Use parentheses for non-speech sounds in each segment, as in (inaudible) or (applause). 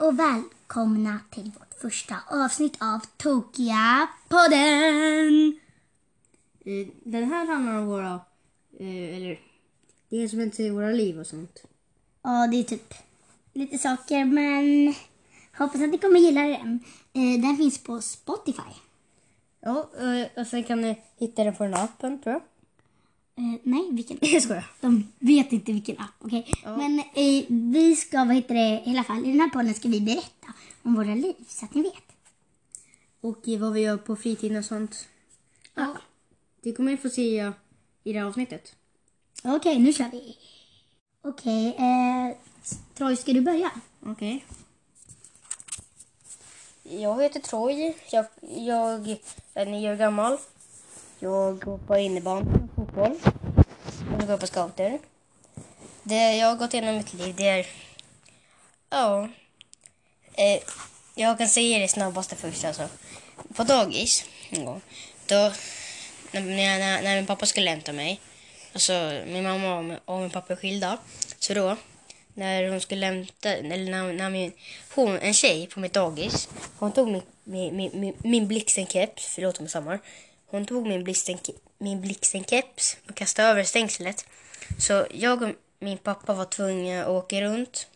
och välkomna till vårt första avsnitt av Tokiga podden. Eh, Den här handlar om våra, eh, eller det som hänt i våra liv och sånt. Ja, det är typ lite saker, men hoppas att ni kommer gilla den. Eh, Den finns på Spotify. Ja, och sen kan ni hitta den på den appen tror jag. Eh, nej, vilken? (laughs) Jag skojar. De vet inte vilken app, okej? Men eh, vi ska, vad heter det, i alla fall i den här podden ska vi berätta om våra liv så att ni vet. Och eh, vad vi gör på fritiden och sånt. Ja. Det kommer ni få se i det här avsnittet. Okej, nu kör vi. Okej, eh, Troy, ska du börja? Okej. Jag heter Troy. Jag, jag är nio år gammal. Jag går på innebandy fotboll. Och går på scouter. Det jag har gått igenom mitt liv, det är... Ja. Eh, jag kan säga det snabbaste först alltså. På dagis en gång. Då, när, när, när, min pappa skulle hämta mig. Alltså min mamma och min, och min pappa är skilda. Så då, när hon skulle hämta, eller när, när min, hon, en tjej på mitt dagis, hon tog min, min, min, min, blixtenkeps, förlåt om jag. Hon tog min, blixten, min blixtenkeps och kastade över stängslet. Så jag och min pappa var tvungna att åka runt.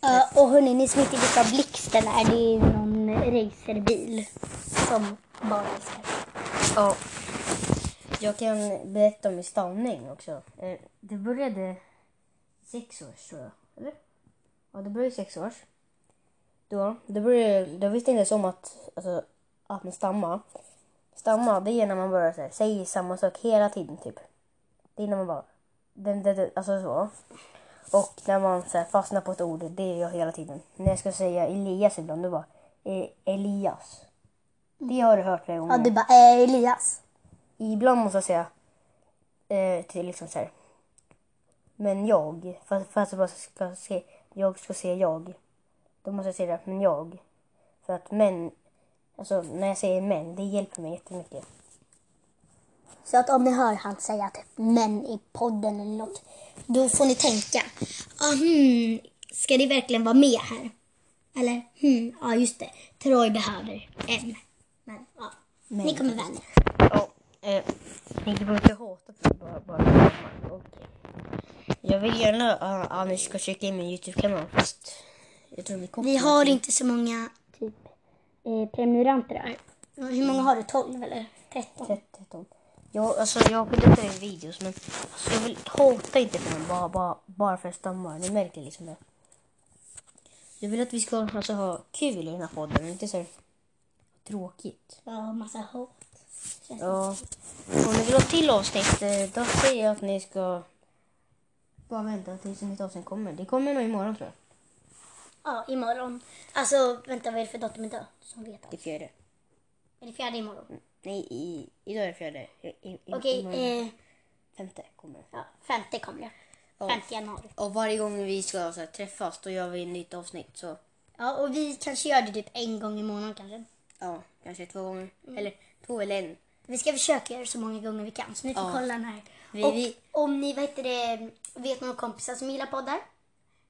Ja, och hörni, ni som inte vet vad blixten är, det är någon racerbil som bara älskar. Ja. Jag kan berätta om min stavning också. Eh, Det började sex års tror jag. Eller? Ja, det började sex års. Då, det började, då visste jag inte ens om att, alltså, att man stammar. Stamma, det är när man börjar så här, säga samma sak hela tiden typ. Det är när man bara, den, den, den, alltså så. Och när man så här, fastnar på ett ord, det är jag hela tiden. När jag ska säga Elias ibland, då bara, eh, Elias. Det har du hört flera gånger. Ja, du bara, eh, Elias. Ibland måste jag säga eh, till liksom så här. Men jag, för att jag bara ska se, jag ska säga jag. Då måste jag säga det, men jag. För att män, alltså när jag säger män, det hjälper mig jättemycket. Så att om ni hör han säga typ män i podden eller något, då får ni tänka, ah, hmm, ska det verkligen vara med här? Eller, hmm, ja just det, Troy behöver en. Men ja, ni kommer vänja Ja, eh, ni behöver inte hata på bara, bara och, Jag vill gärna uh, att ni ska checka in min Youtube-kanal, fast jag tror vi kommer Vi har inte så många eh, prenumeranter där. Hur många har du? 12 eller 13? 13. Jag, alltså, jag skjuter i videos men alltså, jag vill hata inte på dem bara, bara, bara för att stammar. Ni märker liksom det. Jag vill att vi ska alltså, ha kul i den här podden, inte så här tråkigt. Ja, massa hat. Ja. Om ni vill ha till avsnitt, eh, då säger jag att ni ska bara vänta tills nytt avsnitt kommer. Det kommer nog imorgon tror jag. Ja, imorgon. Alltså, vänta, vad är det för datum idag? Som vet Det allt. fjärde. Är det fjärde imorgon? Nej, i, idag är det fjärde. I, i, Okej, imorgon eh, femte kommer. ja, femte kommer det. Ja. Femte januari. Och varje gång vi ska så här, träffas, då gör vi ett nytt avsnitt. Så Ja, och vi kanske gör det typ en gång i månaden kanske. Ja, kanske två gånger. Eller två eller en. Vi ska försöka göra det så många gånger vi kan. Så ni får Ja. kolla den här. Vi- och vi- om ni vad heter det, vet några kompisar som gillar poddar.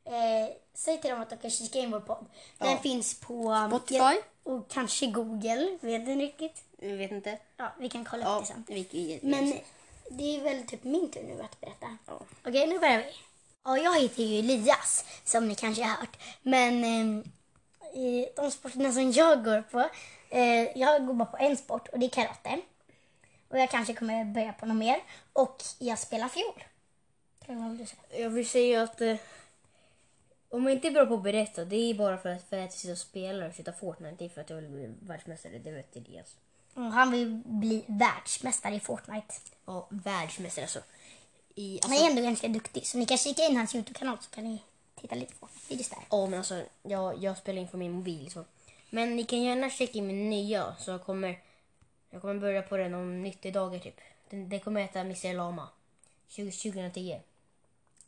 Eh, säg till dem att de kan kika in vår podd. Den Ja. finns på Spotify. och kanske Google. Vet ni riktigt? Vi vet inte. Ja, vi kan kolla upp det sen. vi, vi, Men det är väl typ min tur nu att berätta. Ja. Okej, nu börjar vi. Ja, jag heter ju Elias, som ni kanske har hört. Men eh, i de sporterna som jag går på, eh, jag går bara på en sport och det är karate. Och jag kanske kommer börja på något mer. Och jag spelar fiol. Jag. Jag vill säga att eh, om jag inte är bra på att berätta, det är bara för att, för att jag sitter och spelar och skjuter Fortnite. Det är för att jag vill bli världsmästare, det vet Elias. Och han vill bli världsmästare i Fortnite. Ja, världsmästare alltså. I, Han alltså är ändå ganska duktig, så ni kan kika in hans Youtube-kanal så kan ni titta lite på videos där. Ja, men alltså jag, jag spelar in på min mobil så. Men ni kan gärna checka in min nya så jag kommer, jag kommer börja på den om 90 dagar typ. Den, den kommer heta Mr Lama. 20, 2010.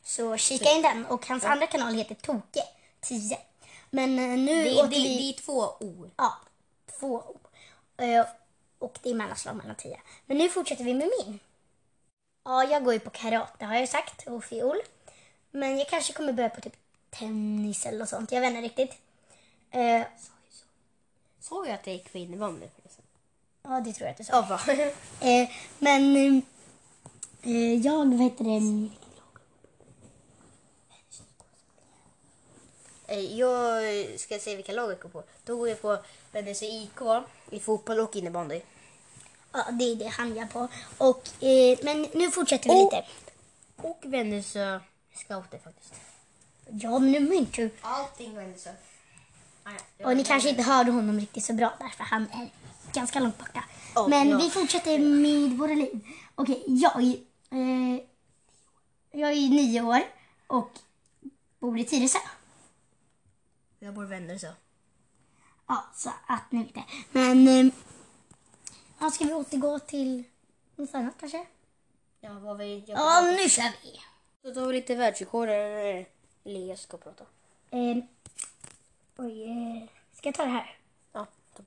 Så kika in den. Och hans andra kanal heter Toke 10. Men eh, nu Det, åker det, vi... det är två ord. Ja, två ord. Eh, Och det är mellanslag mellan 10. Men nu fortsätter vi med min. Ja, jag går ju på karate har jag sagt och fiol. Men jag kanske kommer börja på typ tennis eller något sånt. Jag vet inte riktigt. Eh, Sa jag att jag gick på innebandy förresten? ja, det tror jag att du sa. Ja? (laughs) Eh, men eh, jag, heter det? Eh, Jag ska säga vilka lag jag går på. Då går jag på Vännäs IK i fotboll och innebandy. Ja, det är det han gör på. Och, eh, men nu fortsätter vi Och- lite. Och Vännäsö scouter faktiskt. Ja, men nu minns du. Allting Vännäsö. Ah, ja. Och ni kanske inte hörde honom riktigt så bra därför han är ganska långt borta. Ja, Men ja. vi fortsätter med våra liv. Okej, jag, eh, jag är nio år och bor i Tyresö. Jag bor i Vännäsö. Ja, så att ni vet det. Men eh, ja, ska vi återgå till något annat kanske? Ja, vad vi... Ja, nu kör vi. Så tar vi lite världsrekorder eller Elias ska prata. Eh, oj, eh, ska jag ta det här? Ja, ta.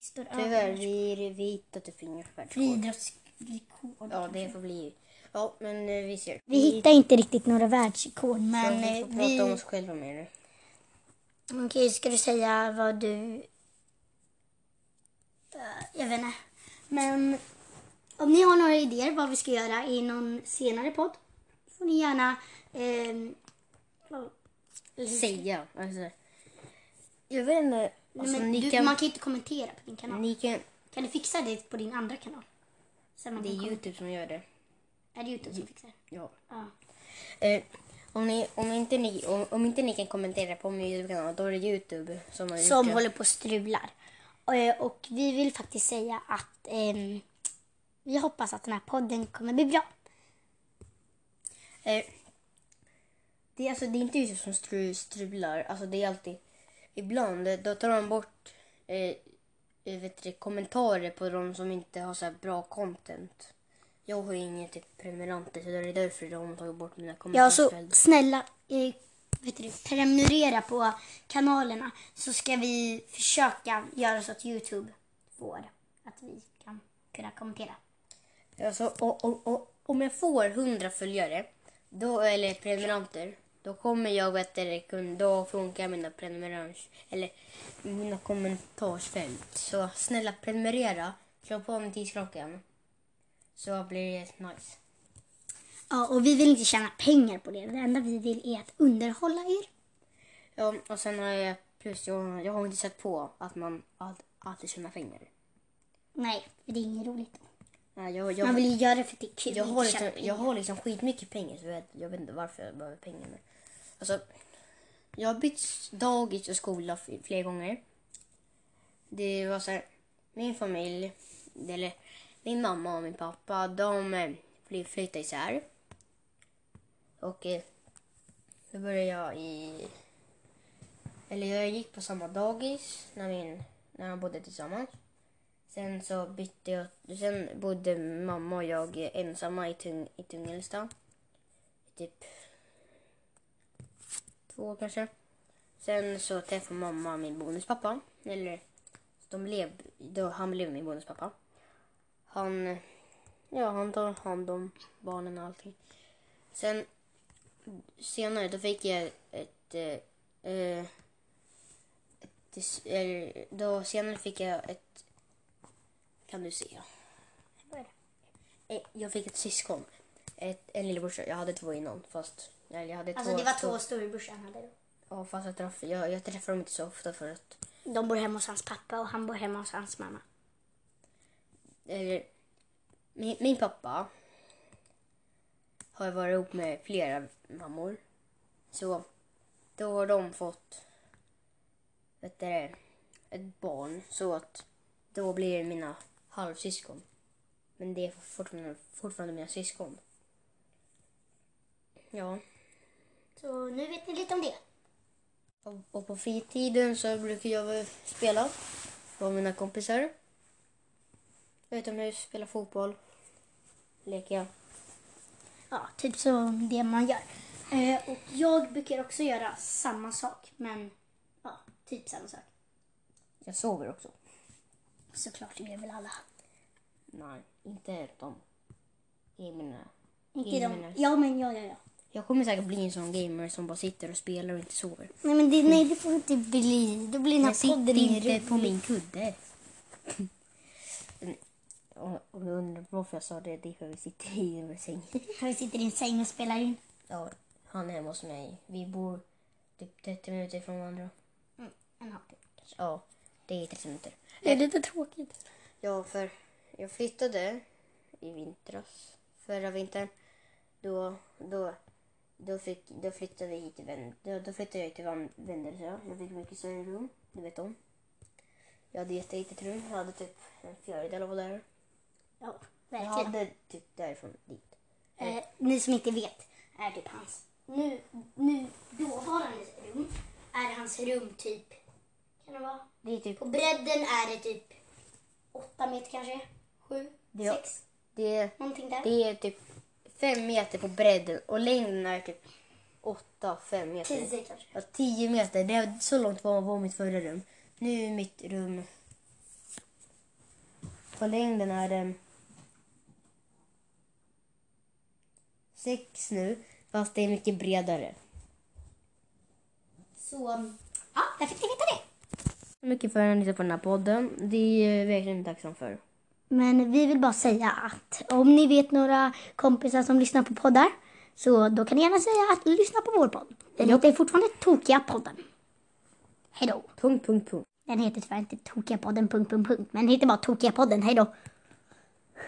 Står Tyvärr, vi, vi hittade typ inga världsrekord. Friidrottsrekord. Ja, det får bli... Ja, men eh, vi ser. Vi hittar inte riktigt några världsrekord, men vi eh, får prata om vi... oss själva mer. Okej, ska du säga vad du... Eh, jag vet inte. Men om ni har några idéer vad vi ska göra i någon senare podd får ni gärna... vad- Säga. Alltså, jag vet inte. Nej, Alltså, ni du, kan... Man kan inte kommentera på din kanal. Kan... Kan du fixa det på din andra kanal? Det är. Youtube som gör det. Är det Youtube som fixar? Ja. Ja. Eh, om, ni, om, inte ni, om, om inte ni kan kommentera på min Youtube-kanal, då är det Youtube som har gjort Som det. håller på och strular. Eh, Och vi vill faktiskt säga att ehm, vi hoppas att den här podden kommer bli bra. Eh, det, är alltså, det är inte Youtube som stru, strular. Alltså, det är alltid... Ibland eh, då tar de bort eh, eh, vet du, kommentarer på de som inte har så bra content. Jag har ju inga typ, prenumeranter så det är därför de har tagit bort mina Ja, så snälla eh, vet du, prenumerera på kanalerna så ska vi försöka göra så att Youtube får att vi kan kunna kommentera. Alltså, och, och, och, om jag får 100 följare, då, eller prenumeranter, då kommer jag vet du, då funkar mina prenumerans eller mina kommentarsfält. Så snälla prenumerera, slå på notisklockan. Så blir det nice. Ja, och vi vill inte tjäna pengar på det. Det enda vi vill är att underhålla er. Ja, och sen har jag plus jag, jag har inte sett på att man all- alltid tjänar pengar. Nej, för det är inget roligt. Nej, jag, jag, Man vill ju göra det för att det är kul. jag, har liksom, jag har liksom skitmycket pengar så jag, vet- jag vet inte varför jag behöver pengar. Men, alltså, jag har bytt dagis och skola flera gånger. Det var så här, min familj, eller min mamma och min pappa, de eh, flyttade isär. Och eh, då började jag i... Eller jag gick på samma dagis när, min, när de bodde tillsammans. Sen så bytte jag, sen bodde mamma och jag eh, ensamma i, tung, i Tungelsta. I typ två år kanske. Sen så träffade mamma min bonuspappa. Eller de blev, då, han blev min bonuspappa. Han, ja han tar hand om barnen och allting. Sen senare då fick jag ett, eh, eh, ett eller, då senare fick jag ett kan du se. Vad är Eh, Jag fick ett syskon. Ett, en lillebrorsa. Jag hade två innan. Fast, eller jag hade Alltså två, det var två storebrorsan han hade då. Ja, fast jag, träff, jag, jag träffar dem inte så ofta för att... De bor hemma hos hans pappa och han bor hemma hos hans mamma. Eller, min, min pappa har varit ihop med flera mammor. Så då har de fått vet du, ett barn. Så att då blir det mina halvsyskon. Men det är fortfarande, fortfarande mina syskon. Ja. Så nu vet ni lite om det. Och, och på fritiden så brukar jag spela med mina kompisar. Utomhus, spela fotboll, leka. Ja, typ så det man gör. Eh, och jag brukar också göra samma sak, men ja, typ samma sak. Jag sover också. Såklart, det gör väl alla. Nej, inte de. Gamerna. Inte de. Ja, men ja, ja, ja. Jag kommer säkert bli en sån gamer som bara sitter och spelar och inte sover. Nej, men det, nej, det får inte bli. Då blir den här Jag sitter podden ingen inte rolig. på min kudde. (laughs) Och om du undrar varför jag sa det, det är för vi sitter i en säng. (laughs) Vi sitter i en säng och spelar in. Ja, han är hemma hos mig. Vi bor typ 30 minuter ifrån varandra. Mm, en halvtimme. Ja, det är 30 minuter. Det är lite tråkigt. Ja, för jag flyttade i vintras, förra vintern. Då, då, då, fick, då flyttade vi hit till Vän- då, då flyttade jag till Vendelsö. Jag fick mycket större rum, du vet om. Jag hade jättelitet rum. Jag hade typ en fjärdedel av där. Ja, verkligen. hade typ därifrån dit. Eh, ni som inte vet är typ hans... Nu, nu dåvarandes rum är hans rum typ... Kan det vara? Det är typ, På bredden är det typ åtta meter kanske? Sju? Ja. Sex? det, Någonting där. det är typ fem meter på bredden och längden är typ åtta, fem meter. Tio kanske. Ja, 10 meter. Det är så långt var, var mitt förra rum. Nu är mitt rum... På längden är det... Sex nu, fast det är mycket bredare. Så, ja, där fick ni veta det. Mycket för att ni på den här podden. Det är jag verkligen tacksam för. Men vi vill bara säga att om ni vet några kompisar som lyssnar på poddar så då kan ni gärna säga att lyssna på vår podd. Den heter fortfarande Tokiga podden. Hej då. Punkt, punkt, punkt. Den heter tyvärr inte Tokiga podden, punkt, punkt, punkt. Men den heter bara Tokiga podden. Hej då.